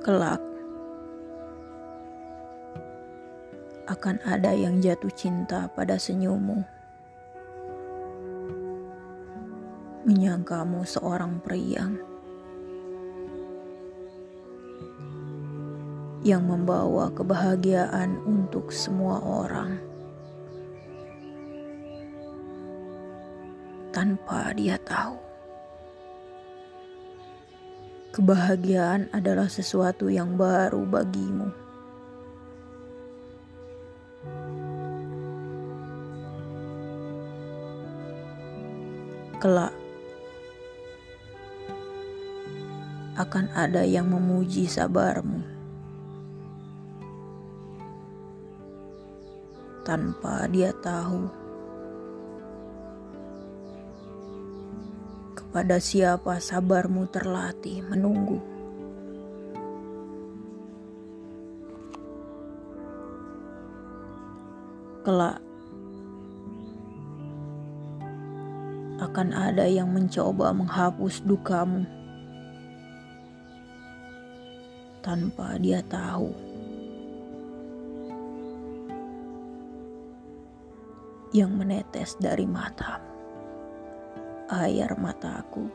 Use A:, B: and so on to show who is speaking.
A: Kelak akan ada yang jatuh cinta pada senyummu. Menyangkamu seorang periang yang membawa kebahagiaan untuk semua orang. Tanpa dia tahu. Kebahagiaan adalah sesuatu yang baru bagimu. Kelak akan ada yang memuji sabarmu tanpa dia tahu. Pada siapa sabarmu terlatih menunggu. Kelak akan ada yang mencoba menghapus dukamu tanpa dia tahu. Yang menetes dari matamu air mataku.